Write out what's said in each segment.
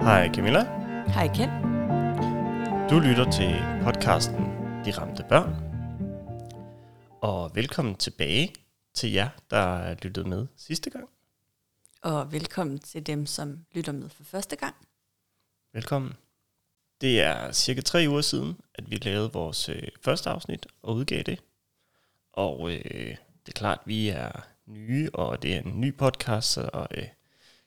Hej Camilla. Hej Ken. Du lytter til podcasten De Ramte Børn. Og velkommen tilbage til jer, der lyttede med sidste gang. Og velkommen til dem, som lytter med for første gang. Velkommen. Det er cirka tre uger siden, at vi lavede vores øh, første afsnit og udgav det. Og øh, det er klart, vi er nye, og det er en ny podcast, og øh,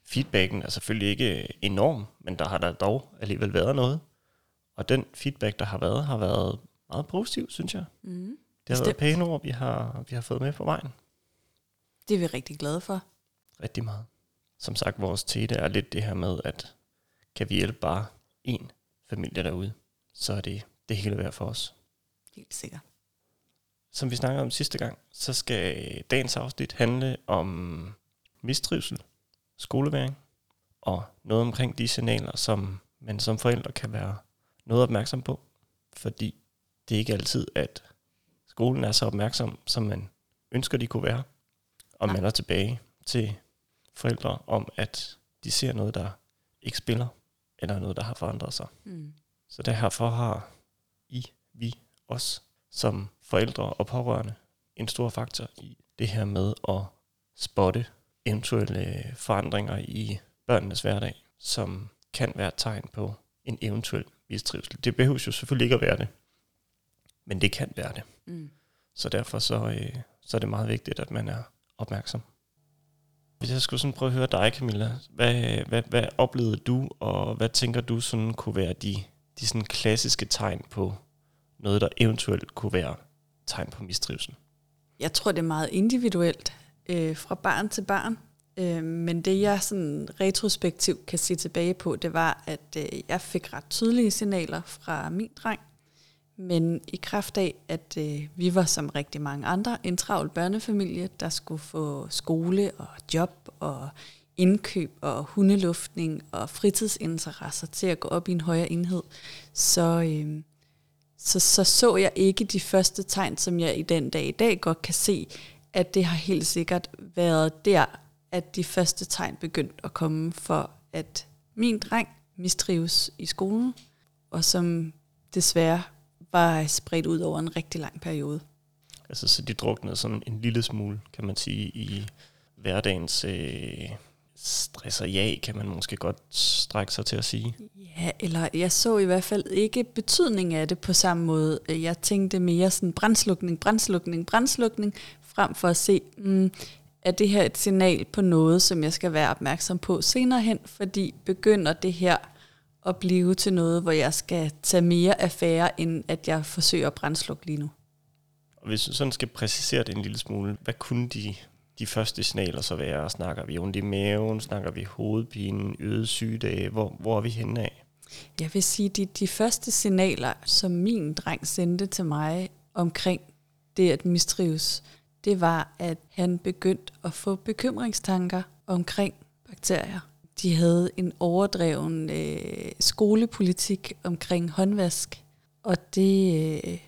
feedbacken er selvfølgelig ikke enorm, men der har der dog alligevel været noget. Og den feedback, der har været, har været meget positiv, synes jeg. Mm. Det har Bestemt. været pæne ord, vi har, vi har fået med på vejen. Det er vi rigtig glade for. Rigtig meget. Som sagt, vores tete er lidt det her med, at kan vi hjælpe bare én familie derude, så er det det hele værd for os. Helt sikkert. Som vi snakkede om sidste gang, så skal dagens afsnit handle om mistrivsel, skoleværing og noget omkring de signaler, som man som forældre kan være noget opmærksom på. Fordi det er ikke altid, at skolen er så opmærksom, som man ønsker, de kunne være. Og man er tilbage til forældre om, at de ser noget, der ikke spiller, eller noget, der har forandret sig. Mm. Så derfor har I, vi, os som forældre og pårørende en stor faktor i det her med at spotte eventuelle forandringer i børnenes hverdag, som kan være et tegn på en eventuel mistrivsel. Det behøver jo selvfølgelig ikke at være det, men det kan være det. Mm. Så derfor så, øh, så er det meget vigtigt, at man er opmærksom. Hvis jeg skulle sådan prøve at høre dig, Camilla, hvad, hvad, hvad oplevede du, og hvad tænker du sådan kunne være de, de sådan klassiske tegn på noget, der eventuelt kunne være tegn på mistrivsel? Jeg tror, det er meget individuelt øh, fra barn til barn. Øh, men det, jeg sådan retrospektivt kan se tilbage på, det var, at øh, jeg fik ret tydelige signaler fra min dreng. Men i kraft af, at øh, vi var som rigtig mange andre en travl børnefamilie, der skulle få skole og job og indkøb og hundeluftning og fritidsinteresser til at gå op i en højere enhed, så, øh, så, så så jeg ikke de første tegn, som jeg i den dag i dag godt kan se, at det har helt sikkert været der, at de første tegn begyndte at komme for, at min dreng mistrives i skolen, og som desværre var spredt ud over en rigtig lang periode. Altså, så de druknede sådan en lille smule, kan man sige, i hverdagens øh, stress og ja, kan man måske godt strække sig til at sige. Ja, eller jeg så i hvert fald ikke betydning af det på samme måde. Jeg tænkte mere sådan brændslukning, brændslukning, brændslukning, frem for at se, mm, er det her et signal på noget, som jeg skal være opmærksom på senere hen, fordi begynder det her at blive til noget, hvor jeg skal tage mere affære, end at jeg forsøger at brændslukke lige nu. Og hvis du sådan skal præcisere det en lille smule, hvad kunne de, de første signaler så være? Snakker vi ondt i maven? Snakker vi hovedpine, øget sygedage? Hvor, hvor er vi henne af? Jeg vil sige, de, de første signaler, som min dreng sendte til mig omkring det at mistrives, det var, at han begyndte at få bekymringstanker omkring bakterier. De havde en overdreven øh, skolepolitik omkring håndvask, og det, øh,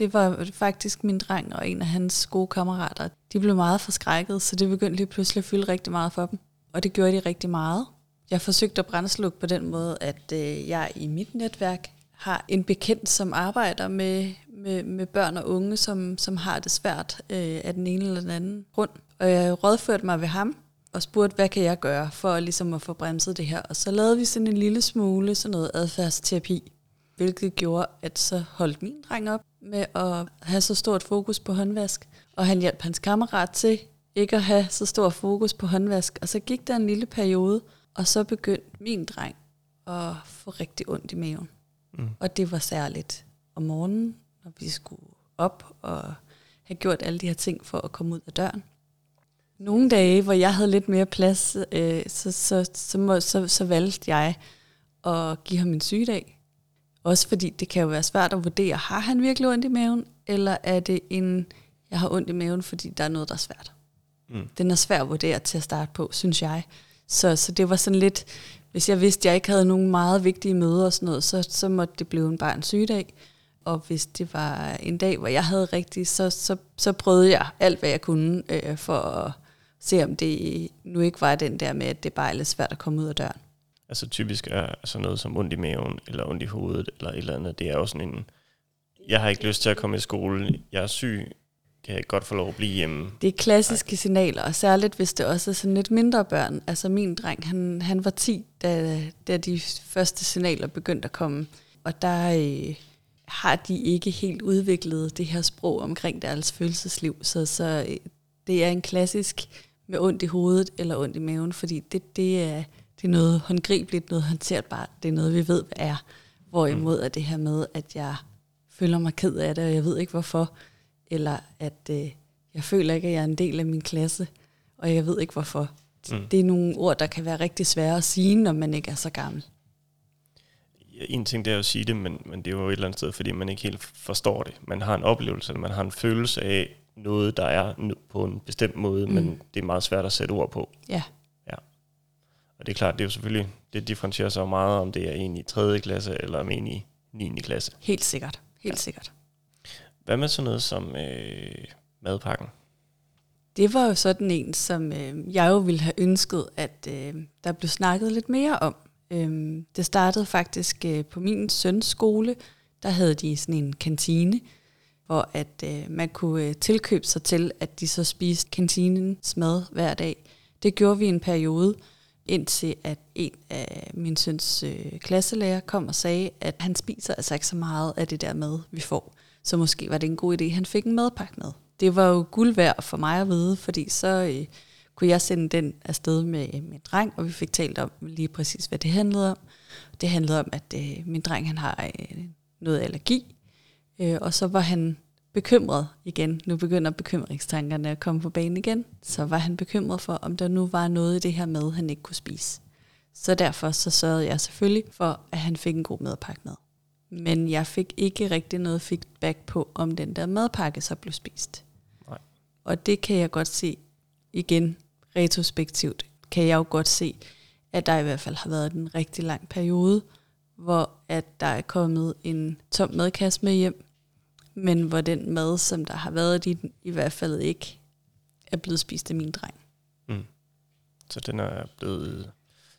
det var faktisk min dreng og en af hans gode kammerater. De blev meget forskrækket, så det begyndte lige pludselig at fylde rigtig meget for dem, og det gjorde de rigtig meget. Jeg forsøgte at brændslukke på den måde, at øh, jeg i mit netværk har en bekendt, som arbejder med, med, med børn og unge, som, som har det svært øh, af den ene eller den anden grund. Og jeg rådførte mig ved ham og spurgte, hvad kan jeg gøre for ligesom at få bremset det her. Og så lavede vi sådan en lille smule sådan noget adfærdsterapi, hvilket gjorde, at så holdt min dreng op med at have så stort fokus på håndvask. Og han hjalp hans kammerat til ikke at have så stor fokus på håndvask. Og så gik der en lille periode, og så begyndte min dreng at få rigtig ondt i maven. Mm. Og det var særligt om morgenen, når vi skulle op og have gjort alle de her ting for at komme ud af døren. Nogle dage, hvor jeg havde lidt mere plads, øh, så, så, så, må, så, så valgte jeg at give ham en sygedag. Også fordi det kan jo være svært at vurdere, har han virkelig ondt i maven, eller er det en, jeg har ondt i maven, fordi der er noget, der er svært. Mm. Den er svær at vurdere til at starte på, synes jeg. Så, så det var sådan lidt, hvis jeg vidste, at jeg ikke havde nogen meget vigtige møder og sådan noget, så, så måtte det blive en bare en sygedag. Og hvis det var en dag, hvor jeg havde rigtigt, så, så, så prøvede jeg alt, hvad jeg kunne, øh, for at se, om det nu ikke var den der med, at det bare er lidt svært at komme ud af døren. Altså typisk er sådan noget som ondt i maven, eller ondt i hovedet, eller et eller andet. Det er jo sådan en, jeg har ikke lyst til at komme i skole, jeg er syg, kan jeg godt få lov at blive hjemme. Det er klassiske signaler, og særligt hvis det også er sådan lidt mindre børn. Altså min dreng, han, han var 10, da, da de første signaler begyndte at komme. Og der øh, har de ikke helt udviklet det her sprog omkring deres følelsesliv. Så, så øh, det er en klassisk med ondt i hovedet eller ondt i maven, fordi det, det, er, det er noget håndgribeligt, noget håndterbart, det er noget, vi ved, hvad er. Hvorimod er det her med, at jeg føler mig ked af det, og jeg ved ikke hvorfor, eller at øh, jeg føler ikke, at jeg er en del af min klasse, og jeg ved ikke hvorfor. Mm. Det er nogle ord, der kan være rigtig svære at sige, når man ikke er så gammel. Ja, en ting det er at sige det, men, men det er jo et eller andet sted, fordi man ikke helt forstår det. Man har en oplevelse, eller man har en følelse af noget, der er på en bestemt måde, mm. men det er meget svært at sætte ord på. Ja. Og det er klart, det er jo selvfølgelig, det differentierer sig meget, om det er en i 3. klasse, eller om en i 9. klasse. Helt sikkert. Helt ja. sikkert. Hvad med sådan noget som øh, madpakken? Det var jo sådan en, som øh, jeg jo ville have ønsket, at øh, der blev snakket lidt mere om. Øh, det startede faktisk øh, på min søns skole. Der havde de sådan en kantine, hvor at øh, man kunne øh, tilkøbe sig til, at de så spiste kantinens mad hver dag. Det gjorde vi en periode, indtil at en af min søns øh, klasselærer kom og sagde, at han spiser altså ikke så meget af det der mad, vi får. Så måske var det en god idé, at han fik en madpakke med. Det var jo guld værd for mig at vide, fordi så øh, kunne jeg sende den afsted med øh, min dreng, og vi fik talt om lige præcis, hvad det handlede om. Det handlede om, at øh, min dreng han har øh, noget allergi, øh, og så var han bekymret igen. Nu begynder bekymringstankerne at komme på banen igen. Så var han bekymret for, om der nu var noget i det her mad, han ikke kunne spise. Så derfor så sørgede jeg selvfølgelig for, at han fik en god madpakke med. Men jeg fik ikke rigtig noget feedback på, om den der madpakke så blev spist. Nej. Og det kan jeg godt se igen retrospektivt, kan jeg jo godt se, at der i hvert fald har været en rigtig lang periode, hvor at der er kommet en tom madkasse med hjem, men hvor den mad, som der har været i den, i hvert fald ikke er blevet spist af min dreng. Mm. Så den er blevet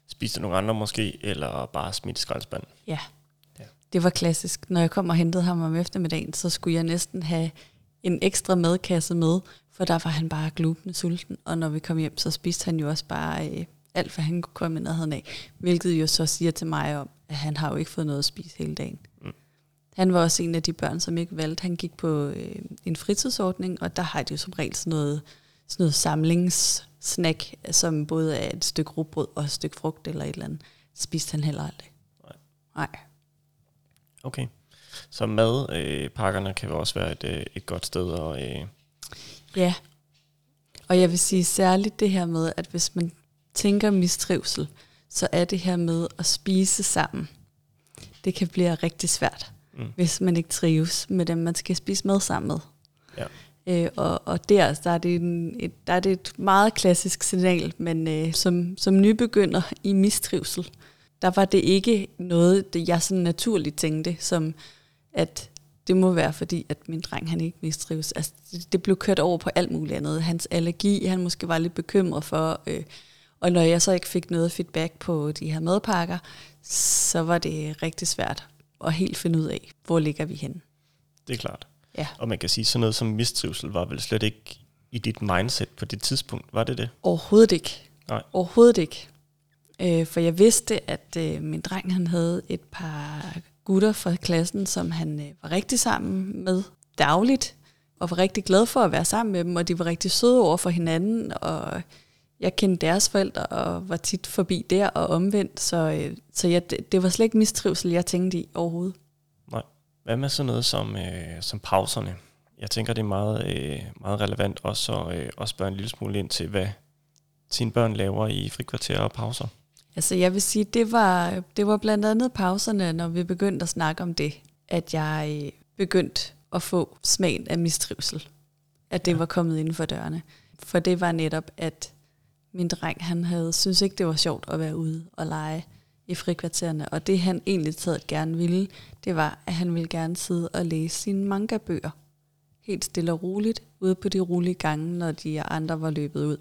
spist af nogle andre måske, eller bare smidt i skraldespanden? Ja. ja. Det var klassisk. Når jeg kom og hentede ham om eftermiddagen, så skulle jeg næsten have en ekstra madkasse med, for der var han bare glubende sulten. Og når vi kom hjem, så spiste han jo også bare øh, alt, hvad han kunne komme i nærheden af. Hvilket jo så siger til mig om, at han har jo ikke fået noget at spise hele dagen. Han var også en af de børn, som ikke valgte. Han gik på øh, en fritidsordning, og der har de jo som regel sådan noget, sådan noget samlingssnack, som både er et stykke rugbrød og et stykke frugt eller et eller andet. Det spiste han heller aldrig. Nej. Nej. Okay. Så madpakkerne øh, kan jo også være et, øh, et godt sted at... Øh... Ja. Og jeg vil sige særligt det her med, at hvis man tænker mistrivsel, så er det her med at spise sammen. Det kan blive rigtig svært mm. hvis man ikke trives med dem, man skal spise mad sammen med. Ja. Øh, og, og der, der, er det en, et, der er det et meget klassisk signal, men øh, som, som nybegynder i mistrivsel, der var det ikke noget, det jeg sådan naturligt tænkte, som at det må være fordi, at min dreng han ikke mistrives. Altså, det, det blev kørt over på alt muligt andet. Hans allergi, han måske var lidt bekymret for, øh, og når jeg så ikke fik noget feedback på de her madpakker, så var det rigtig svært og helt finde ud af, hvor ligger vi hen. Det er klart. Ja. Og man kan sige, sådan noget som mistrivsel var vel slet ikke i dit mindset på det tidspunkt, var det det? Overhovedet ikke. Nej. Overhovedet ikke. Øh, for jeg vidste, at øh, min dreng han havde et par gutter fra klassen, som han øh, var rigtig sammen med dagligt, og var rigtig glad for at være sammen med dem, og de var rigtig søde over for hinanden, og jeg kendte deres forældre og var tit forbi der og omvendt, så, øh, så jeg, det, var slet ikke mistrivsel, jeg tænkte i overhovedet. Nej. Hvad med sådan noget som, øh, som pauserne? Jeg tænker, det er meget, øh, meget relevant også at øh, også spørge en lille smule ind til, hvad sine børn laver i frikvarter og pauser. Altså jeg vil sige, det var, det var blandt andet pauserne, når vi begyndte at snakke om det, at jeg øh, begyndte at få smagen af mistrivsel. At det ja. var kommet inden for dørene. For det var netop, at min dreng, han havde synes ikke, det var sjovt at være ude og lege i frikvartererne. Og det han egentlig taget gerne ville, det var, at han ville gerne sidde og læse sine manga-bøger. Helt stille og roligt, ude på de rolige gange, når de andre var løbet ud.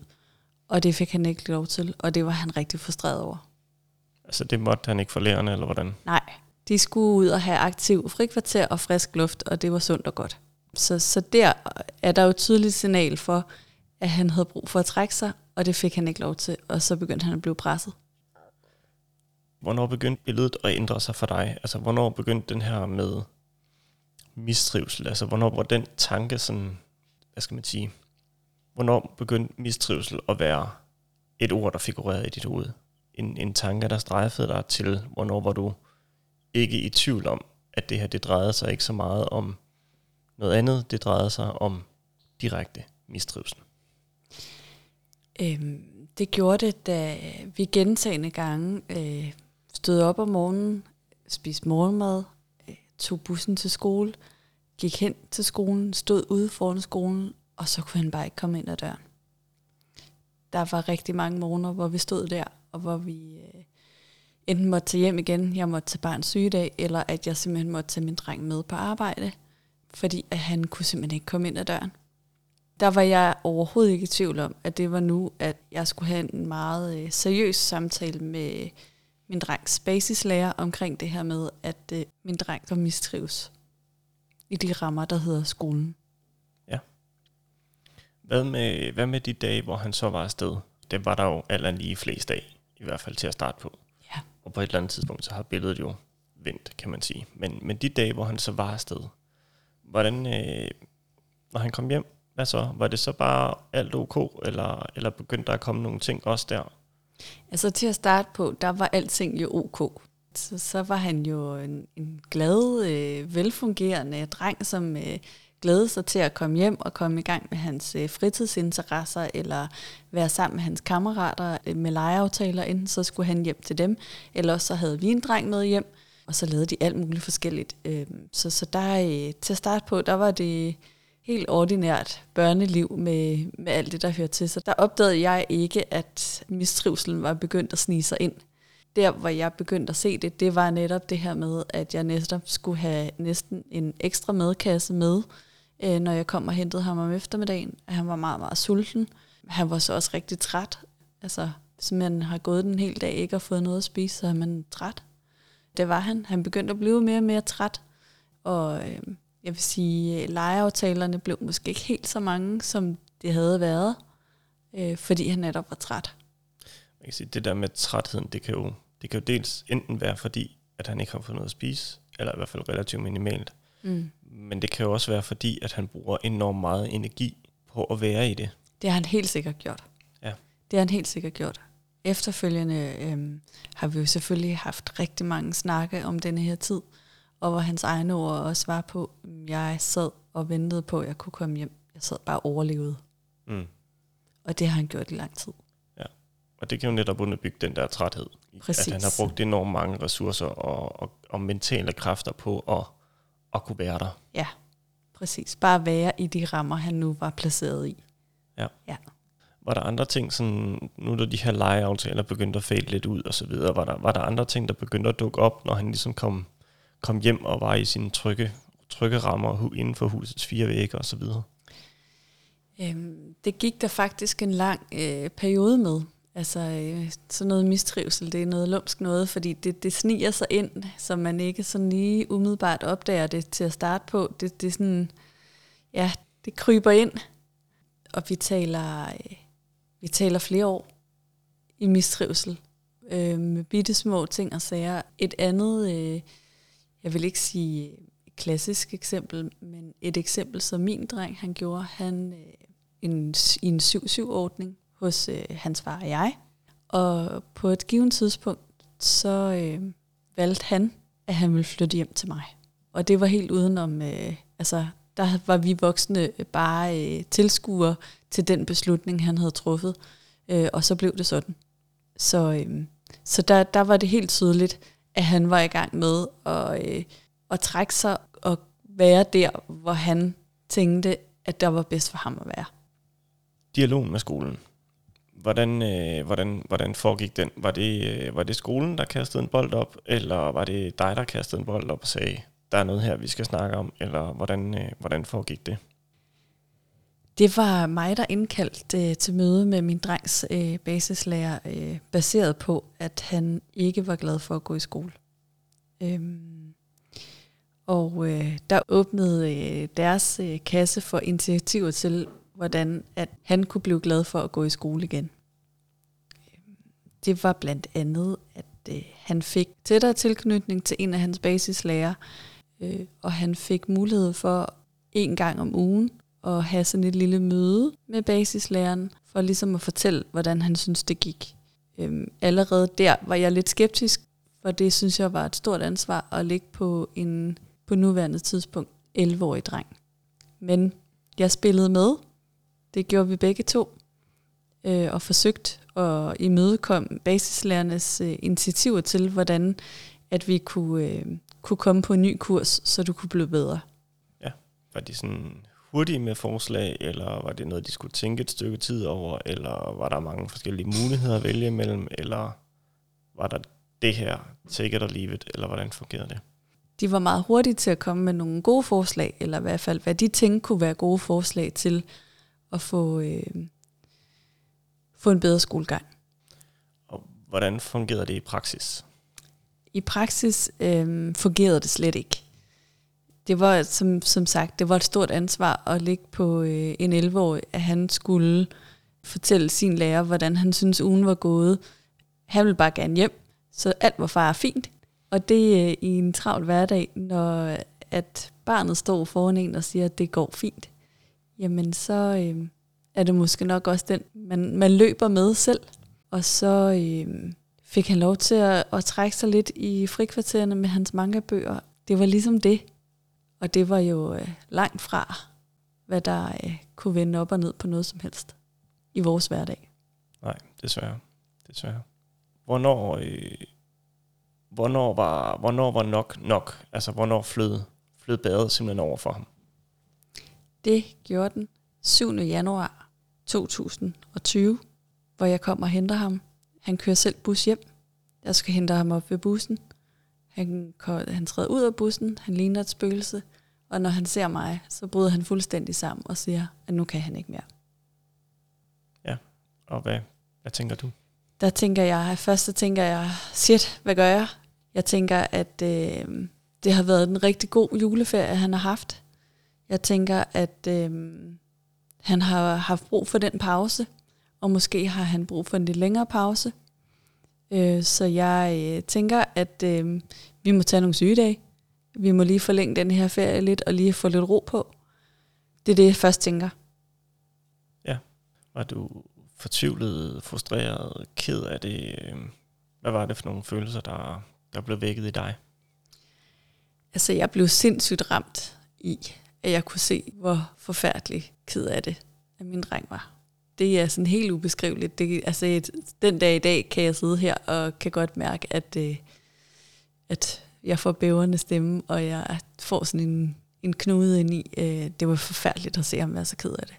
Og det fik han ikke lov til, og det var han rigtig frustreret over. Altså det måtte han ikke for lærerne, eller hvordan? Nej, de skulle ud og have aktiv frikvarter og frisk luft, og det var sundt og godt. Så, så der er der jo et tydeligt signal for, at han havde brug for at trække sig, og det fik han ikke lov til, og så begyndte han at blive presset. Hvornår begyndte billedet at ændre sig for dig? Altså, hvornår begyndte den her med mistrivsel? Altså, hvornår var den tanke sådan, hvad skal man sige, hvornår begyndte mistrivsel at være et ord, der figurerede i dit hoved? En, en tanke, der strejfede dig til, hvornår var du ikke i tvivl om, at det her, det drejede sig ikke så meget om noget andet, det drejede sig om direkte mistrivsel. Øhm, det gjorde det, da vi gentagende gange øh, stod op om morgenen, spiste morgenmad, øh, tog bussen til skole, gik hen til skolen, stod ude foran skolen, og så kunne han bare ikke komme ind ad døren. Der var rigtig mange morgener, hvor vi stod der, og hvor vi øh, enten måtte tage hjem igen, jeg måtte tage barns sygedag, eller at jeg simpelthen måtte tage min dreng med på arbejde, fordi at han kunne simpelthen ikke komme ind ad døren. Der var jeg overhovedet ikke i tvivl om, at det var nu, at jeg skulle have en meget øh, seriøs samtale med min drengs basislærer omkring det her med, at øh, min dreng var mistrives i de rammer, der hedder skolen. Ja. Hvad med, hvad med de dage, hvor han så var afsted? Det var der jo alt lige flest af, i hvert fald til at starte på. Ja. Og på et eller andet tidspunkt, så har billedet jo vendt, kan man sige. Men, men de dage, hvor han så var afsted, hvordan, øh, når han kom hjem, hvad så? Var det så bare alt ok, eller, eller begyndte der at komme nogle ting også der? Altså til at starte på, der var alting jo ok. Så, så var han jo en, en glad, øh, velfungerende dreng, som øh, glædede sig til at komme hjem og komme i gang med hans øh, fritidsinteresser, eller være sammen med hans kammerater øh, med legeaftaler. Enten så skulle han hjem til dem, eller også så havde vi en dreng med hjem, og så lavede de alt muligt forskelligt. Øh, så, så der øh, til at starte på, der var det helt ordinært børneliv med, med alt det, der hører til. Så der opdagede jeg ikke, at mistrivselen var begyndt at snige sig ind. Der, hvor jeg begyndte at se det, det var netop det her med, at jeg næsten skulle have næsten en ekstra madkasse med, øh, når jeg kom og hentede ham om eftermiddagen. Han var meget, meget sulten. Han var så også rigtig træt. Altså, hvis man har gået den hele dag ikke og fået noget at spise, så er man træt. Det var han. Han begyndte at blive mere og mere træt. Og øh, jeg vil sige, legeaftalerne blev måske ikke helt så mange, som det havde været, øh, fordi han netop var træt. Man kan sige, det der med trætheden, det kan, jo, det kan jo dels enten være fordi, at han ikke har fået noget at spise, eller i hvert fald relativt minimalt. Mm. Men det kan jo også være fordi, at han bruger enormt meget energi på at være i det. Det har han helt sikkert gjort. Ja. Det har han helt sikkert gjort. Efterfølgende øhm, har vi jo selvfølgelig haft rigtig mange snakke om denne her tid, og hvor hans egne ord også var på, jeg sad og ventede på, at jeg kunne komme hjem. Jeg sad bare og overlevede. Mm. Og det har han gjort i lang tid. Ja, og det kan jo netop underbygge den der træthed. Præcis. At han har brugt enormt mange ressourcer og, og, og mentale kræfter på at, at kunne være der. Ja, præcis. Bare være i de rammer, han nu var placeret i. Ja. ja. Var der andre ting, sådan, nu da de her legeaftaler begyndte at fade lidt ud og så videre, var der, var der andre ting, der begyndte at dukke op, når han ligesom kom, kom hjem og var i sine trygge, trygge rammer inden for husets fire vægge og så videre? Øhm, det gik der faktisk en lang øh, periode med. Altså øh, sådan noget mistrivsel, det er noget lumsk noget, fordi det, det sniger sig ind, så man ikke sådan lige umiddelbart opdager det til at starte på. Det, det er sådan, ja, det kryber ind, og vi taler, øh, vi taler flere år i mistrivsel øh, med bitte små ting og sager. Et andet, øh, jeg vil ikke sige et klassisk eksempel, men et eksempel, som min dreng han gjorde, han øh, en, i en 7-7-ordning hos øh, hans far og jeg. Og på et givet tidspunkt, så øh, valgte han, at han ville flytte hjem til mig. Og det var helt udenom, øh, altså der var vi voksne øh, bare øh, tilskuere til den beslutning, han havde truffet. Øh, og så blev det sådan. Så, øh, så der, der var det helt tydeligt, at han var i gang med at, øh, at trække sig og være der, hvor han tænkte, at der var bedst for ham at være. Dialogen med skolen. Hvordan, øh, hvordan, hvordan foregik den? Var det, øh, var det skolen, der kastede en bold op, eller var det dig, der kastede en bold op og sagde, der er noget her, vi skal snakke om, eller hvordan, øh, hvordan foregik det? Det var mig, der indkaldte øh, til møde med min drengs øh, basislærer, øh, baseret på, at han ikke var glad for at gå i skole. Øhm, og øh, der åbnede øh, deres øh, kasse for initiativer til, hvordan at han kunne blive glad for at gå i skole igen. Øhm, det var blandt andet, at øh, han fik tættere tilknytning til en af hans basislærer, øh, og han fik mulighed for en gang om ugen at have sådan et lille møde med basislæreren, for ligesom at fortælle, hvordan han synes, det gik. Øhm, allerede der var jeg lidt skeptisk, for det synes jeg var et stort ansvar at ligge på en på nuværende tidspunkt 11-årig dreng. Men jeg spillede med, det gjorde vi begge to, øh, og forsøgt at imødekomme basislærernes øh, initiativer til, hvordan at vi kunne, øh, kunne komme på en ny kurs, så du kunne blive bedre. Ja, var de sådan hurtige med forslag, eller var det noget, de skulle tænke et stykke tid over, eller var der mange forskellige muligheder at vælge imellem, eller var der det her, take it or leave it, eller hvordan fungerede det? De var meget hurtige til at komme med nogle gode forslag, eller i hvert fald, hvad de tænkte kunne være gode forslag til at få, øh, få en bedre skolegang. Og hvordan fungerede det i praksis? I praksis øh, fungerede det slet ikke. Det var, som, som sagt, det var et stort ansvar at ligge på øh, en 11-årig, at han skulle fortælle sin lærer, hvordan han synes ugen var gået. Han ville bare gerne hjem, så alt var far fint. Og det øh, i en travl hverdag, når at barnet står foran en og siger, at det går fint, jamen så øh, er det måske nok også den, man, man løber med selv. Og så øh, fik han lov til at, at trække sig lidt i frikvartererne med hans manga-bøger. Det var ligesom det. Og det var jo øh, langt fra, hvad der øh, kunne vende op og ned på noget som helst i vores hverdag. Nej, desværre. desværre. Hvornår, øh, hvornår, var, hvornår var nok nok? Altså, hvornår flød, flød badet simpelthen over for ham? Det gjorde den 7. januar 2020, hvor jeg kom og henter ham. Han kører selv bus hjem. Jeg skal hente ham op ved bussen. Han, han træder ud af bussen, han ligner et spøgelse, og når han ser mig, så bryder han fuldstændig sammen og siger, at nu kan han ikke mere. Ja, og hvad, hvad tænker du? Der tænker jeg, først så tænker jeg, shit, hvad gør jeg? Jeg tænker, at øh, det har været en rigtig god juleferie, han har haft. Jeg tænker, at øh, han har haft brug for den pause, og måske har han brug for en lidt længere pause. Øh, så jeg øh, tænker, at øh, vi må tage nogle sygedage. Vi må lige forlænge den her ferie lidt, og lige få lidt ro på. Det er det, jeg først tænker. Ja. Var du fortvivlet, frustreret, ked af det? Hvad var det for nogle følelser, der, der blev vækket i dig? Altså, jeg blev sindssygt ramt i, at jeg kunne se, hvor forfærdelig ked af det, at min dreng var. Det er sådan helt ubeskriveligt. Det, altså, et, den dag i dag kan jeg sidde her og kan godt mærke, at, øh, at jeg får bæverne stemme, og jeg får sådan en, en knude ind i. Øh, det var forfærdeligt at se ham være så ked af det.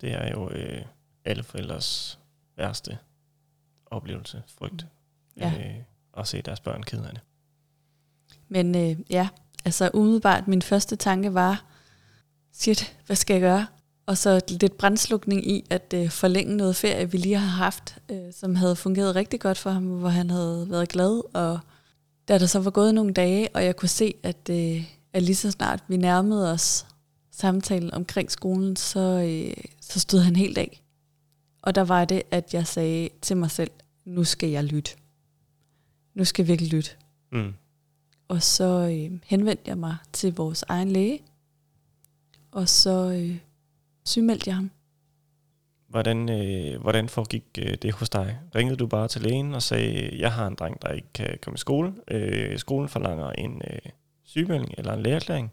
Det er jo øh, alle forældres værste oplevelse, frygt. Ja. Øh, at se deres børn ked af det. Men øh, ja, altså umiddelbart min første tanke var, shit, hvad skal jeg gøre? Og så lidt brændslukning i at øh, forlænge noget ferie, vi lige har haft, øh, som havde fungeret rigtig godt for ham, hvor han havde været glad. Og da der så var gået nogle dage, og jeg kunne se, at, øh, at lige så snart vi nærmede os samtalen omkring skolen, så, øh, så stod han helt af. Og der var det, at jeg sagde til mig selv, nu skal jeg lytte. Nu skal jeg virkelig lytte. Mm. Og så øh, henvendte jeg mig til vores egen læge, og så øh, sygemeldte jeg ham. Hvordan, øh, hvordan foregik øh, det hos dig? Ringede du bare til lægen og sagde, jeg har en dreng, der ikke kan komme i skole. Øh, skolen forlanger en øh, sygemelding eller en lægeerklæring.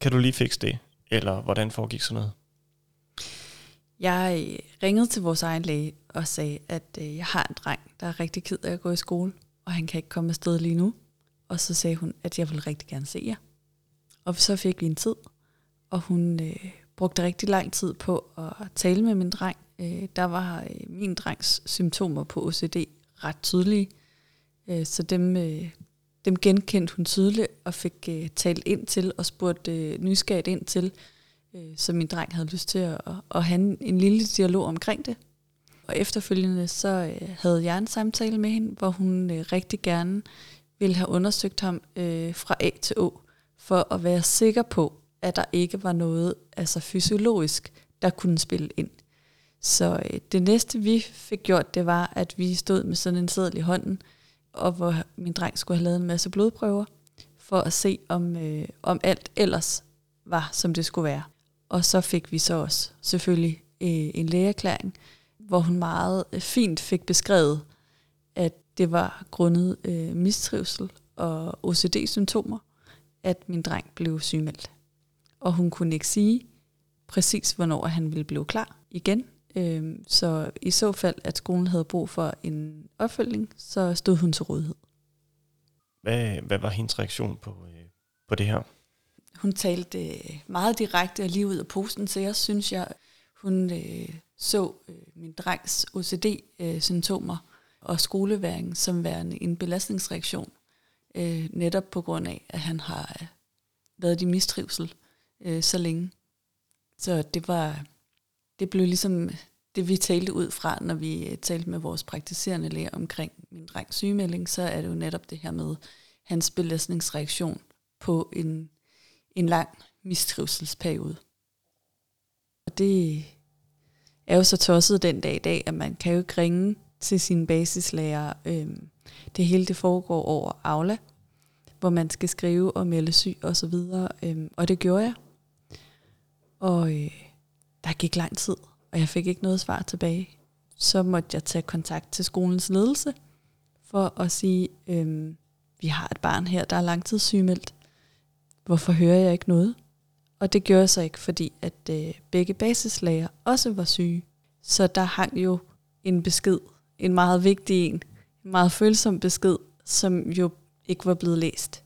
Kan du lige fikse det? Eller hvordan foregik sådan noget? Jeg øh, ringede til vores egen læge og sagde, at øh, jeg har en dreng, der er rigtig ked af at gå i skole, og han kan ikke komme afsted lige nu. Og så sagde hun, at jeg vil rigtig gerne se jer. Og så fik vi en tid, og hun øh, brugte rigtig lang tid på at tale med min dreng. Øh, der var øh, min drengs symptomer på OCD ret tydelige, øh, så dem, øh, dem genkendte hun tydeligt og fik øh, talt ind til og spurgt øh, nysgerrigt ind til, øh, så min dreng havde lyst til at, at have en lille dialog omkring det. Og efterfølgende så øh, havde jeg en samtale med hende, hvor hun øh, rigtig gerne ville have undersøgt ham øh, fra A til Å, for at være sikker på, at der ikke var noget altså fysiologisk, der kunne spille ind. Så øh, det næste, vi fik gjort, det var, at vi stod med sådan en seddel i hånden, og hvor min dreng skulle have lavet en masse blodprøver, for at se, om, øh, om alt ellers var, som det skulle være. Og så fik vi så også selvfølgelig øh, en lægeerklæring, hvor hun meget øh, fint fik beskrevet, at det var grundet øh, mistrivsel og OCD-symptomer, at min dreng blev sygemeldt. Og hun kunne ikke sige præcis, hvornår han ville blive klar igen. Øh, så i så fald, at skolen havde brug for en opfølging, så stod hun til rådighed. Hvad, hvad var hendes reaktion på, øh, på det her? Hun talte øh, meget direkte og lige ud af posten, så jeg synes, jeg hun øh, så øh, min drengs OCD-symptomer og skoleværing som værende en belastningsreaktion, øh, netop på grund af, at han har øh, været i mistrivsel øh, så længe. Så det var, det blev ligesom det, vi talte ud fra, når vi øh, talte med vores praktiserende læger omkring min drengs sygemelding, så er det jo netop det her med hans belastningsreaktion på en, en lang mistrivselsperiode. Og det er jo så tosset den dag i dag, at man kan jo ikke ringe til sin basislærer. Øhm, det hele det foregår over Aula, hvor man skal skrive og melde syg og så videre. Øhm, og det gjorde jeg. Og øh, der gik lang tid, og jeg fik ikke noget svar tilbage. Så måtte jeg tage kontakt til skolens ledelse for at sige, øh, vi har et barn her, der er langtidssygemeldt. Hvorfor hører jeg ikke noget? Og det gjorde jeg så ikke, fordi at øh, begge basislæger også var syge. Så der hang jo en besked, en meget vigtig en, en meget følsom besked, som jo ikke var blevet læst.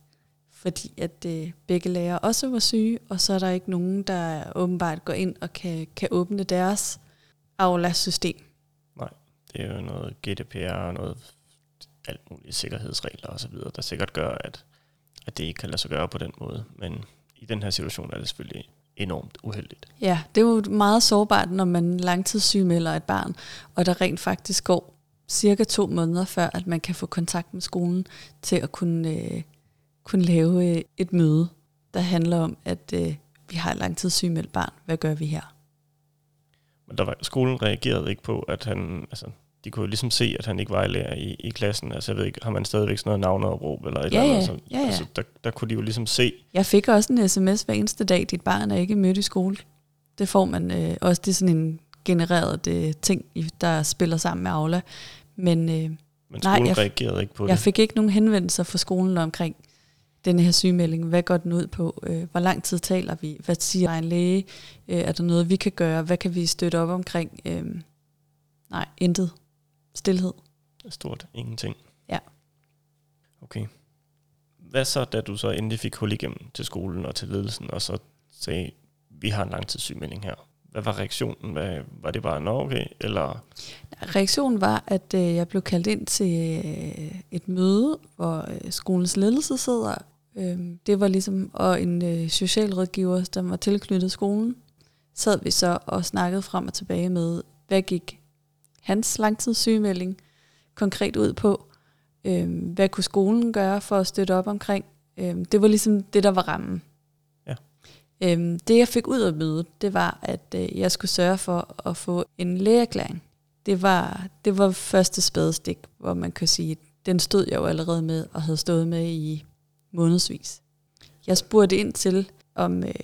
Fordi at øh, begge læger også var syge, og så er der ikke nogen, der åbenbart går ind og kan, kan åbne deres Aula-system. Nej, det er jo noget GDPR og noget alt mulige sikkerhedsregler osv., der sikkert gør, at, at det ikke kan lade sig gøre på den måde. Men i den her situation er det selvfølgelig enormt uheldigt. Ja, det er jo meget sårbart, når man langtidssygemelder et barn, og der rent faktisk går cirka to måneder før, at man kan få kontakt med skolen til at kunne, øh, kunne lave øh, et møde, der handler om, at øh, vi har et langtidssygemeldt barn. Hvad gør vi her? Men der var, skolen reagerede ikke på, at han, altså, de kunne jo ligesom se, at han ikke var i lærer i, i klassen. Altså jeg ved ikke, har man stadigvæk sådan noget navneopråb eller et ja, eller andet? Altså, ja, ja. altså der, der kunne de jo ligesom se. Jeg fik også en sms hver eneste dag, dit barn er ikke mødt i skole. Det får man øh, også, det er sådan en genereret øh, ting, der spiller sammen med Aula. Men, øh, Men skolen nej, jeg, reagerede ikke på jeg det. fik ikke nogen henvendelser fra skolen omkring denne her sygemelding. Hvad går den ud på? Øh, hvor lang tid taler vi? Hvad siger en læge? Øh, er der noget, vi kan gøre? Hvad kan vi støtte op omkring? Øh, nej, intet. Stilhed. Stort ingenting. Ja. Okay. Hvad så, da du så endelig fik hul igennem til skolen og til ledelsen, og så sagde, vi har en langtidssygemelding her. Hvad var reaktionen? Hvad, var det bare, nå okay, eller... Reaktionen var, at øh, jeg blev kaldt ind til øh, et møde, hvor øh, skolens ledelse sidder. Øh, det var ligesom, og en øh, socialrådgiver, der var tilknyttet skolen, sad vi så og snakkede frem og tilbage med, hvad gik hans langtidssygemelding konkret ud på? Øh, hvad kunne skolen gøre for at støtte op omkring? Øh, det var ligesom det, der var rammen. Øhm, Øh, det jeg fik ud af mødet, det var, at øh, jeg skulle sørge for at få en lægeerklæring. Det var, det var første spadestik, hvor man kan sige, den stod jeg jo allerede med og havde stået med i månedsvis. Jeg spurgte ind til, om øh,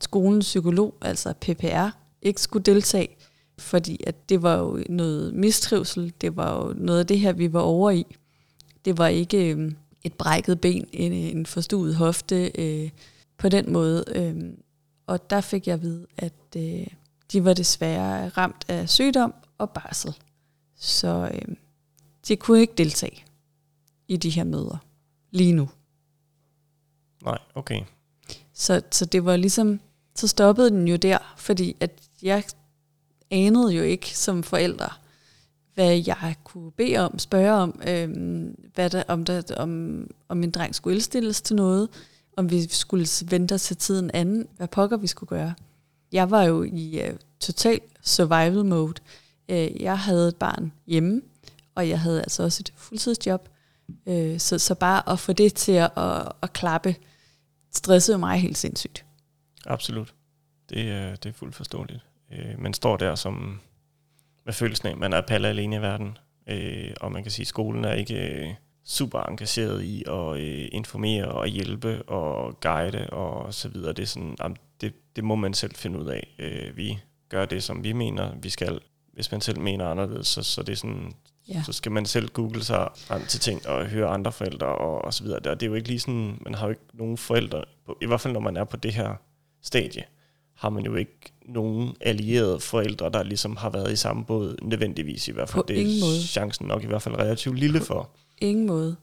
skolens psykolog, altså PPR, ikke skulle deltage, fordi at det var jo noget mistrivsel, det var jo noget af det her, vi var over i. Det var ikke øh, et brækket ben, en, en forstuet hofte øh, på den måde. Øh, og der fik jeg at vide, at øh, de var desværre ramt af sygdom og barsel. Så øh, de kunne ikke deltage i de her møder lige nu. Nej, okay. Så, så det var ligesom, så stoppede den jo der, fordi at jeg anede jo ikke som forældre, hvad jeg kunne bede om, spørge om, øhm, hvad der, om, der, om, om min dreng skulle indstilles til noget, om vi skulle vente os til tiden anden, hvad pokker vi skulle gøre. Jeg var jo i uh, total survival mode. Uh, jeg havde et barn hjemme, og jeg havde altså også et fuldtidsjob. Uh, så, så bare at få det til at, at, at klappe, stressede mig helt sindssygt. Absolut. Det, det er fuldt forståeligt. Uh, man står der som med følelsen af, at man er palle alene i verden. Uh, og man kan sige, at skolen er ikke super engageret i at øh, informere og hjælpe og guide og så videre. Det, er sådan, jamen, det, det må man selv finde ud af. Øh, vi gør det, som vi mener, vi skal. Hvis man selv mener anderledes, så, så, det er sådan, ja. så skal man selv google sig frem til ting og høre andre forældre og, og så videre. Det er jo ikke lige sådan, man har jo ikke nogen forældre, på, i hvert fald når man er på det her stadie, har man jo ikke nogen allierede forældre, der ligesom har været i samme båd, nødvendigvis i hvert fald. På det er chancen nok i hvert fald relativt lille for ingen måde.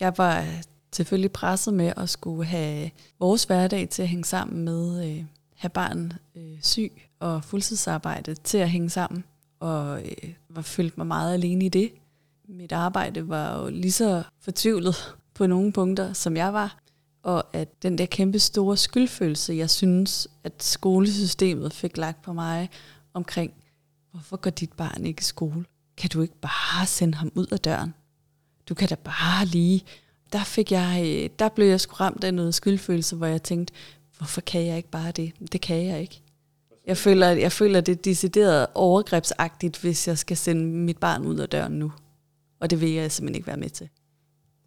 Jeg var selvfølgelig presset med at skulle have vores hverdag til at hænge sammen med øh, have barn øh, syg og fuldtidsarbejde til at hænge sammen, og øh, var følt mig meget alene i det. Mit arbejde var jo lige så fortvivlet på nogle punkter, som jeg var, og at den der kæmpe store skyldfølelse, jeg synes, at skolesystemet fik lagt på mig omkring, hvorfor går dit barn ikke i skole? Kan du ikke bare sende ham ud af døren? Du kan da bare lige, der fik jeg, øh, der blev jeg sgu ramt af noget skyldfølelse, hvor jeg tænkte, hvorfor kan jeg ikke bare det? Det kan jeg ikke. Jeg føler, jeg føler det er decideret overgrebsagtigt, hvis jeg skal sende mit barn ud af døren nu. Og det vil jeg simpelthen ikke være med til.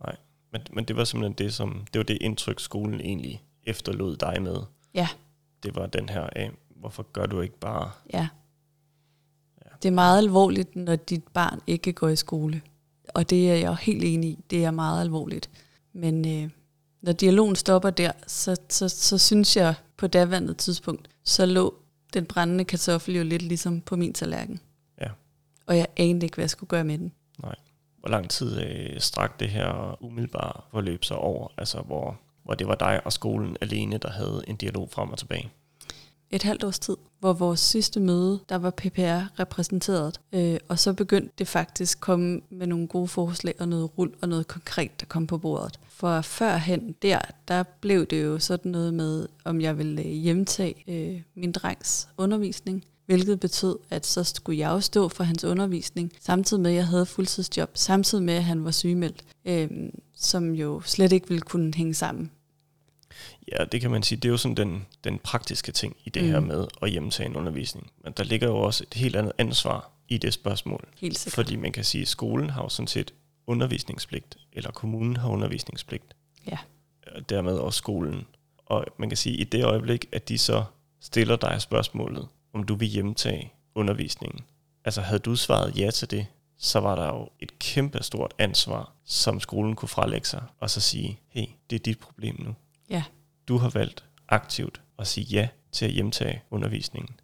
Nej, men, men det var simpelthen det, som, det var det indtryk, skolen egentlig efterlod dig med. Ja. Det var den her af, hvorfor gør du ikke bare... Ja. ja. Det er meget alvorligt, når dit barn ikke går i skole. Og det er jeg helt enig i. Det er meget alvorligt. Men øh, når dialogen stopper der, så, så, så synes jeg på daværende tidspunkt, så lå den brændende kartoffel jo lidt ligesom på min tallerken. Ja. Og jeg anede ikke, hvad jeg skulle gøre med den. Nej. Hvor lang tid øh, strak det her umiddelbare forløb sig over? Altså hvor, hvor det var dig og skolen alene, der havde en dialog frem og tilbage? Et halvt års tid, hvor vores sidste møde, der var PPR repræsenteret, øh, og så begyndte det faktisk komme med nogle gode forslag og noget rul og noget konkret, der kom på bordet. For førhen der, der blev det jo sådan noget med, om jeg ville øh, hjemtage øh, min drengs undervisning, hvilket betød, at så skulle jeg jo stå for hans undervisning, samtidig med, at jeg havde fuldtidsjob, samtidig med, at han var sygemeldt, øh, som jo slet ikke ville kunne hænge sammen Ja, det kan man sige. Det er jo sådan den, den praktiske ting i det mm. her med at hjemtage en undervisning. Men der ligger jo også et helt andet ansvar i det spørgsmål. Helt sikkert. Fordi man kan sige, at skolen har jo sådan set undervisningspligt, eller kommunen har undervisningspligt. Ja. Og dermed også skolen. Og man kan sige, at i det øjeblik, at de så stiller dig spørgsmålet, om du vil hjemtage undervisningen. Altså havde du svaret ja til det, så var der jo et kæmpe stort ansvar, som skolen kunne frelægge sig, og så sige, hey, det er dit problem nu. Ja. Du har valgt aktivt at sige ja til at hjemtage undervisningen.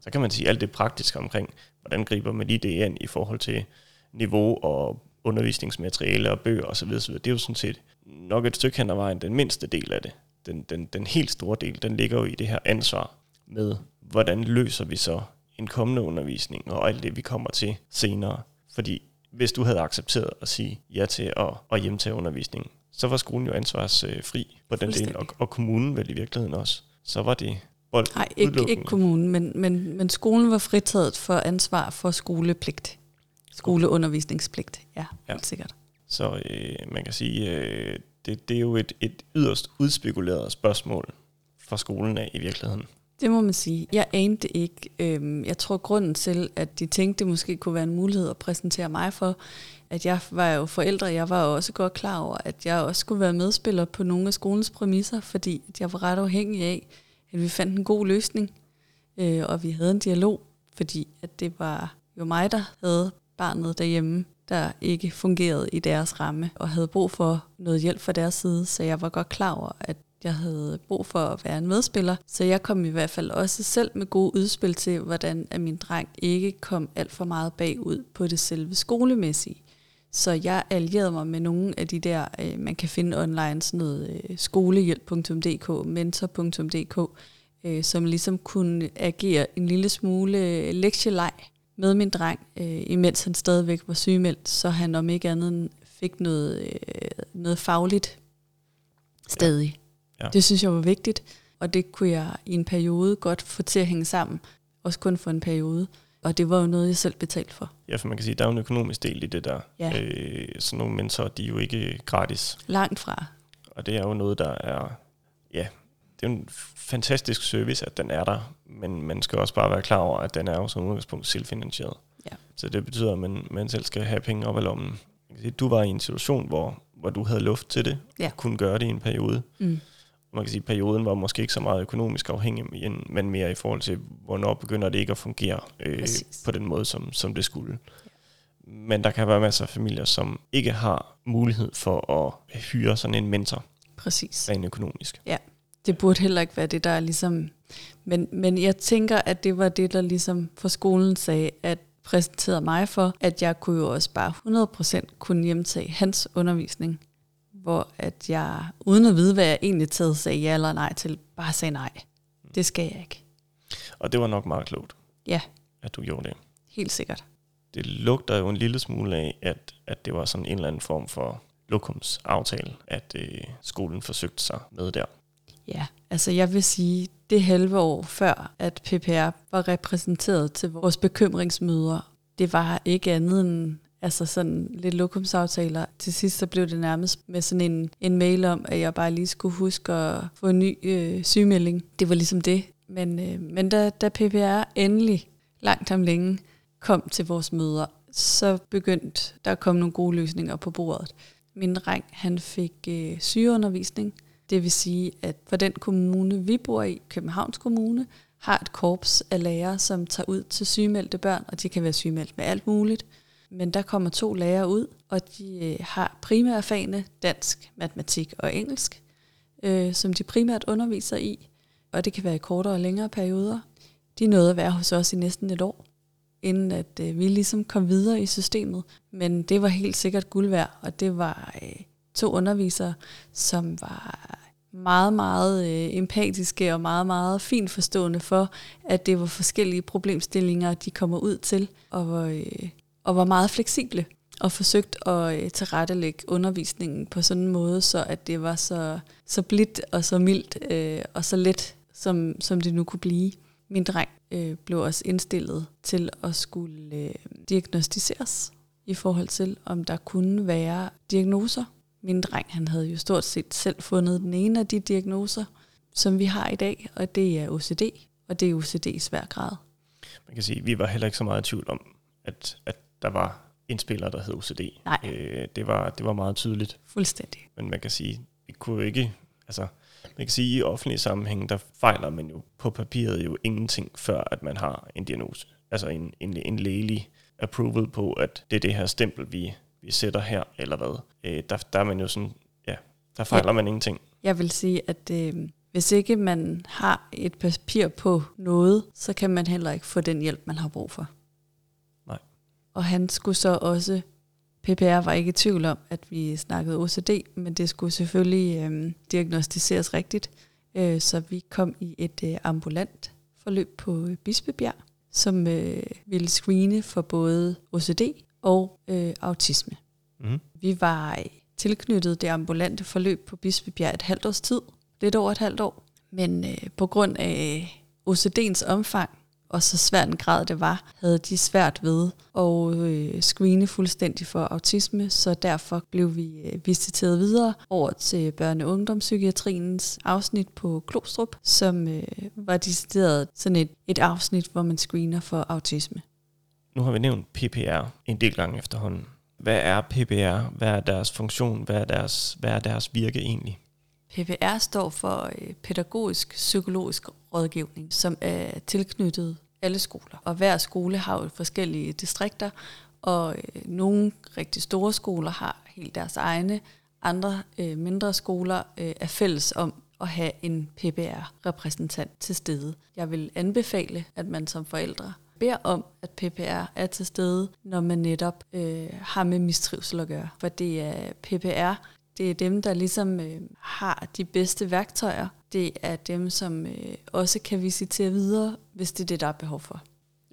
Så kan man sige alt det praktiske omkring, hvordan griber man lige det ind i forhold til niveau og undervisningsmateriale og bøger osv. osv. Det er jo sådan set nok et stykke hen ad vejen den mindste del af det. Den, den, den helt store del, den ligger jo i det her ansvar med, hvordan løser vi så en kommende undervisning og alt det, vi kommer til senere. Fordi hvis du havde accepteret at sige ja til at, at hjemtage undervisningen, så var skolen jo ansvarsfri på den del, og, og kommunen vel i virkeligheden også. Så var det bold Nej, ikke, ikke kommunen, men, men, men skolen var fritaget for ansvar for skolepligt. Skoleundervisningspligt, ja, ja. helt sikkert. Så øh, man kan sige, øh, det, det er jo et, et yderst udspekuleret spørgsmål fra skolen af i virkeligheden. Det må man sige. Jeg anede det ikke. Øhm, jeg tror, grunden til, at de tænkte, det måske kunne være en mulighed at præsentere mig for, at jeg var jo forældre, jeg var jo også godt klar over, at jeg også skulle være medspiller på nogle af skolens præmisser, fordi jeg var ret afhængig af, at vi fandt en god løsning, øh, og vi havde en dialog, fordi at det var jo mig, der havde barnet derhjemme, der ikke fungerede i deres ramme, og havde brug for noget hjælp fra deres side, så jeg var godt klar over, at jeg havde brug for at være en medspiller, så jeg kom i hvert fald også selv med gode udspil til, hvordan at min dreng ikke kom alt for meget bagud på det selve skolemæssige. Så jeg allierede mig med nogle af de der, øh, man kan finde online, sådan noget øh, skolehjælp.dk, mentor.dk, øh, som ligesom kunne agere en lille smule øh, lektielej med min dreng, øh, imens han stadigvæk var sygemeldt, så han om ikke andet fik noget, øh, noget fagligt stadig. Ja. Det synes jeg var vigtigt. og det kunne jeg i en periode godt få til at hænge sammen. Også kun for en periode. Og det var jo noget, jeg selv betalte for. Ja, for man kan sige, der er jo en økonomisk del i det der. Ja. Øh, sådan nogle mentorer, de er jo ikke gratis. Langt fra. Og det er jo noget, der er, ja, det er jo en fantastisk service, at den er der, men man skal også bare være klar over, at den er jo som udgangspunkt selvfinansieret. Ja. Så det betyder, at man, man selv skal have penge op i lommen. Man kan sige, Du var i en situation, hvor, hvor du havde luft til det, Ja. og kunne gøre det i en periode. Mm. Man kan sige, perioden var måske ikke så meget økonomisk afhængig, men- mere i forhold til, hvornår begynder det ikke at fungere øh, Præcis. på den måde, som, som det skulle. Men der kan være masser af familier, som ikke har mulighed for at hyre sådan en mentor Præcis. rent økonomisk. Det burde heller ikke være det, der er ligesom... Men, men jeg tænker, at det var det, der ligesom for skolen sagde, at præsenterede mig for, at jeg kunne jo også bare 100% kunne hjemtage hans undervisning. Hvor at jeg, uden at vide, hvad jeg egentlig taget, sagde ja eller nej til, bare sagde nej. Det skal jeg ikke. Og det var nok meget klogt, Ja, at du gjorde det. helt sikkert. Det lugter jo en lille smule af, at, at det var sådan en eller anden form for lokumsaftale, at øh, skolen forsøgte sig med der. Ja, altså jeg vil sige, det halve år før, at PPR var repræsenteret til vores bekymringsmøder, det var ikke andet end altså sådan lidt lokumsaftaler. Til sidst så blev det nærmest med sådan en, en mail om, at jeg bare lige skulle huske at få en ny øh, sygemelding. Det var ligesom det. Men, øh, men da, da PPR endelig, langt om længe, kom til vores møder, så begyndte der at komme nogle gode løsninger på bordet. Min dreng, han fik øh, sygeundervisning, det vil sige, at for den kommune, vi bor i, Københavns Kommune, har et korps af lærere, som tager ud til sygemeldte børn, og de kan være sygemeldt med alt muligt. Men der kommer to lærere ud, og de øh, har primære fagene dansk, matematik og engelsk, øh, som de primært underviser i, og det kan være i kortere og længere perioder. De nåede at være hos os i næsten et år, inden at øh, vi ligesom kom videre i systemet. Men det var helt sikkert guld værd, og det var øh, to undervisere, som var meget, meget øh, empatiske og meget, meget fint forstående for, at det var forskellige problemstillinger, de kommer ud til, og, var, øh, og var meget fleksible og forsøgt at øh, tilrettelægge undervisningen på sådan en måde, så at det var så, så blidt og så mildt øh, og så let, som, som det nu kunne blive. Min dreng øh, blev også indstillet til at skulle øh, diagnostiseres i forhold til, om der kunne være diagnoser. Min dreng han havde jo stort set selv fundet den ene af de diagnoser, som vi har i dag, og det er OCD, og det er OCD i svær grad. Man kan sige, at vi var heller ikke så meget i tvivl om, at, at der var en spiller, der hed OCD. Nej. Øh, det, var, det var meget tydeligt. Fuldstændig. Men man kan sige, vi kunne ikke, altså, man kan sige, i offentlige sammenhæng, der fejler man jo på papiret jo ingenting, før at man har en diagnose. Altså en, en, en lægelig approval på, at det er det her stempel, vi, vi sætter her, eller hvad. Øh, der, der er man jo sådan, ja, der fejler ja. man ingenting. Jeg vil sige, at øh, hvis ikke man har et papir på noget, så kan man heller ikke få den hjælp, man har brug for. Og han skulle så også, PPR var ikke i tvivl om, at vi snakkede OCD, men det skulle selvfølgelig øh, diagnostiseres rigtigt. Øh, så vi kom i et øh, ambulant forløb på øh, Bispebjerg, som øh, ville screene for både OCD og øh, autisme. Mm. Vi var øh, tilknyttet det ambulante forløb på Bispebjerg et halvt års tid, lidt over et halvt år. Men øh, på grund af OCD'ens omfang, og så svært en grad det var, havde de svært ved at øh, screene fuldstændig for autisme, så derfor blev vi øh, visiteret videre over til børne- og ungdomspsykiatriens afsnit på Klostrup, som øh, var decideret sådan et, et afsnit, hvor man screener for autisme. Nu har vi nævnt PPR en del gange efterhånden. Hvad er PPR? Hvad er deres funktion? Hvad er deres, hvad er deres virke egentlig? PPR står for pædagogisk psykologisk rådgivning, som er tilknyttet alle skoler. Og hver skole har jo forskellige distrikter, og øh, nogle rigtig store skoler har helt deres egne. Andre øh, mindre skoler øh, er fælles om at have en PPR-repræsentant til stede. Jeg vil anbefale, at man som forældre beder om, at PPR er til stede, når man netop øh, har med mistrivsel at gøre. For det er PPR, det er dem, der ligesom øh, har de bedste værktøjer. Det er dem, som øh, også kan visitere videre, hvis det er det, der er behov for.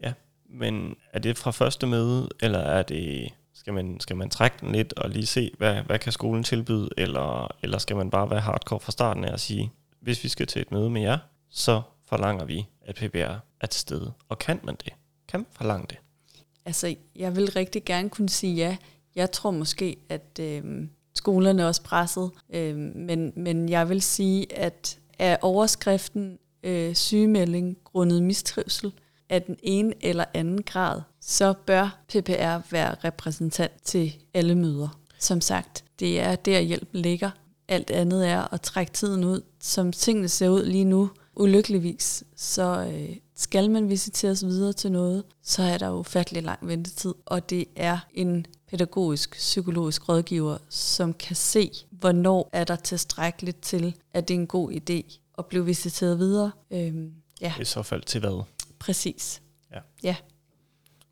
Ja, men er det fra første møde, eller er det, skal man, skal man trække den lidt og lige se, hvad, hvad kan skolen tilbyde, eller, eller skal man bare være hardcore fra starten af og sige, hvis vi skal til et møde med jer, så forlanger vi, at PBR er til stede. Og kan man det? Kan man forlange det? Altså, jeg vil rigtig gerne kunne sige ja. Jeg tror måske, at øh, skolerne er også presset, øh, men, men jeg vil sige, at er overskriften øh, sygemelding grundet mistrivsel af den ene eller anden grad, så bør PPR være repræsentant til alle møder. Som sagt, det er der hjælpen ligger. Alt andet er at trække tiden ud. Som tingene ser ud lige nu, ulykkeligvis, så øh, skal man visiteres videre til noget, så er der jo ufattelig lang ventetid. Og det er en pædagogisk, psykologisk rådgiver, som kan se, hvornår er der tilstrækkeligt til, at det er en god idé at blive visiteret videre. Øhm, ja. I så fald til hvad? Præcis. Ja. ja.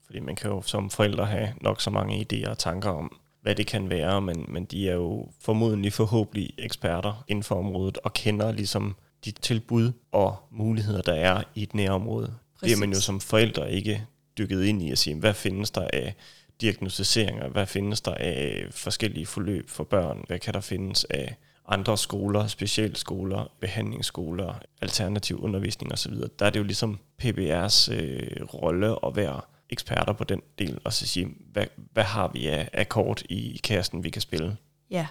Fordi man kan jo som forældre have nok så mange idéer og tanker om, hvad det kan være, men, men de er jo formodentlig forhåbentlig eksperter inden for området og kender ligesom de tilbud og muligheder, der er i et nærområde. Præcis. Det er man jo som forældre ikke dykket ind i at sige, hvad findes der af diagnostiseringer, hvad findes der af forskellige forløb for børn, hvad kan der findes af andre skoler, specialskoler, behandlingsskoler, alternativ undervisning osv. Der er det jo ligesom PBR's øh, rolle at være eksperter på den del, og så sige, hvad, hvad har vi af, af kort i kassen, vi kan spille? Ja,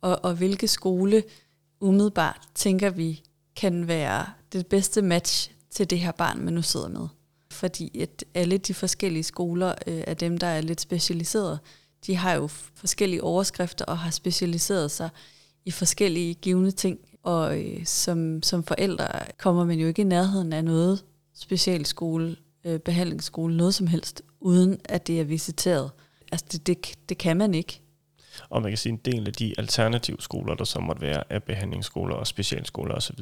og, og hvilke skole umiddelbart tænker vi kan være det bedste match til det her barn, man nu sidder med. Fordi at alle de forskellige skoler øh, af dem, der er lidt specialiseret, de har jo forskellige overskrifter og har specialiseret sig i forskellige givende ting. Og øh, som, som forældre kommer man jo ikke i nærheden af noget specialskole, øh, behandlingsskole, noget som helst, uden at det er visiteret. Altså det, det, det kan man ikke. Og man kan sige, en del af de alternative skoler, der så måtte være, af behandlingsskoler og specialskoler osv.,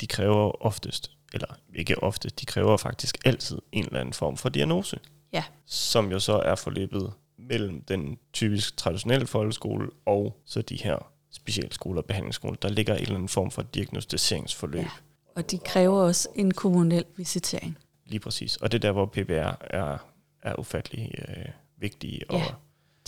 de kræver oftest, eller ikke ofte, de kræver faktisk altid en eller anden form for diagnose. Ja. Som jo så er forløbet mellem den typisk traditionelle folkeskole og så de her specialskoler og behandlingsskoler. Der ligger en eller anden form for diagnostiseringsforløb. Ja. Og de kræver også en kommunel visitering. Lige præcis. Og det er der, hvor PBR er, er ufattelig øh, vigtige. Ja.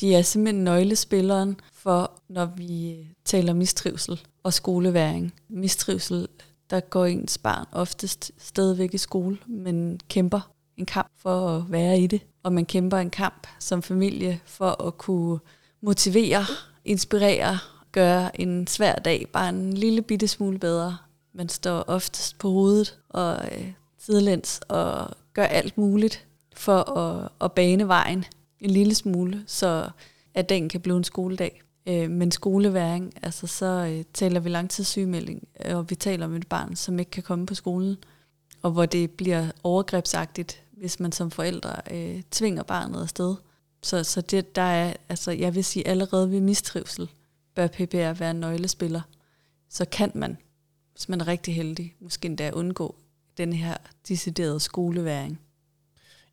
De er simpelthen nøglespilleren for, når vi taler mistrivsel og skoleværing. Mistrivsel, der går ens barn oftest stadigvæk i skole, men kæmper en kamp for at være i det. Og man kæmper en kamp som familie for at kunne motivere, inspirere, gøre en svær dag bare en lille bitte smule bedre. Man står oftest på hovedet og øh, sidelæns og gør alt muligt for at, at bane vejen en lille smule, så at dagen kan blive en skoledag. Øh, men skoleværing, altså så øh, taler vi langtidssygemelding, øh, og vi taler om et barn, som ikke kan komme på skolen, og hvor det bliver overgrebsagtigt, hvis man som forældre øh, tvinger barnet afsted. Så, så det, der er, altså jeg vil sige, allerede ved mistrivsel bør PPR være en nøglespiller. Så kan man, hvis man er rigtig heldig, måske endda undgå den her deciderede skoleværing.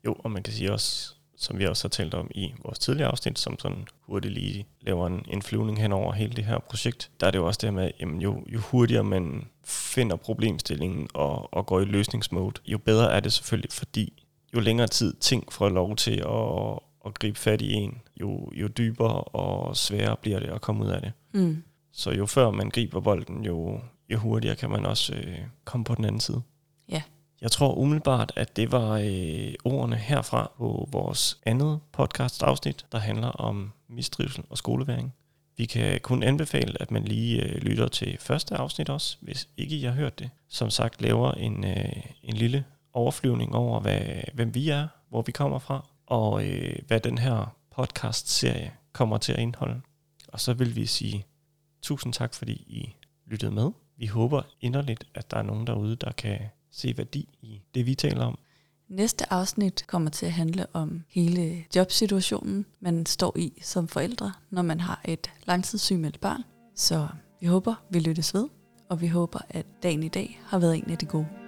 Jo, og man kan sige også, som vi også har talt om i vores tidligere afsnit, som sådan hurtigt lige laver en, en flyvning hen over hele det her projekt, der er det jo også det med, jamen jo, jo hurtigere man finder problemstillingen og, og går i løsningsmode, jo bedre er det selvfølgelig, fordi jo længere tid ting får lov til at, at gribe fat i en, jo, jo dybere og sværere bliver det at komme ud af det. Mm. Så jo før man griber bolden, jo, jo hurtigere kan man også øh, komme på den anden side. Ja. Jeg tror umiddelbart, at det var øh, ordene herfra på vores andet podcast afsnit, der handler om mistrivsel og skoleværing. Vi kan kun anbefale, at man lige øh, lytter til første afsnit også, hvis ikke I har hørt det. Som sagt laver en, øh, en lille overflyvning over, hvad, hvem vi er, hvor vi kommer fra, og øh, hvad den her podcast-serie kommer til at indeholde. Og så vil vi sige tusind tak, fordi I lyttede med. Vi håber inderligt, at der er nogen derude, der kan se værdi i det, vi taler om. Næste afsnit kommer til at handle om hele jobsituationen, man står i som forældre, når man har et langtidssygemeldt barn. Så vi håber, vi lyttes ved, og vi håber, at dagen i dag har været en af de gode.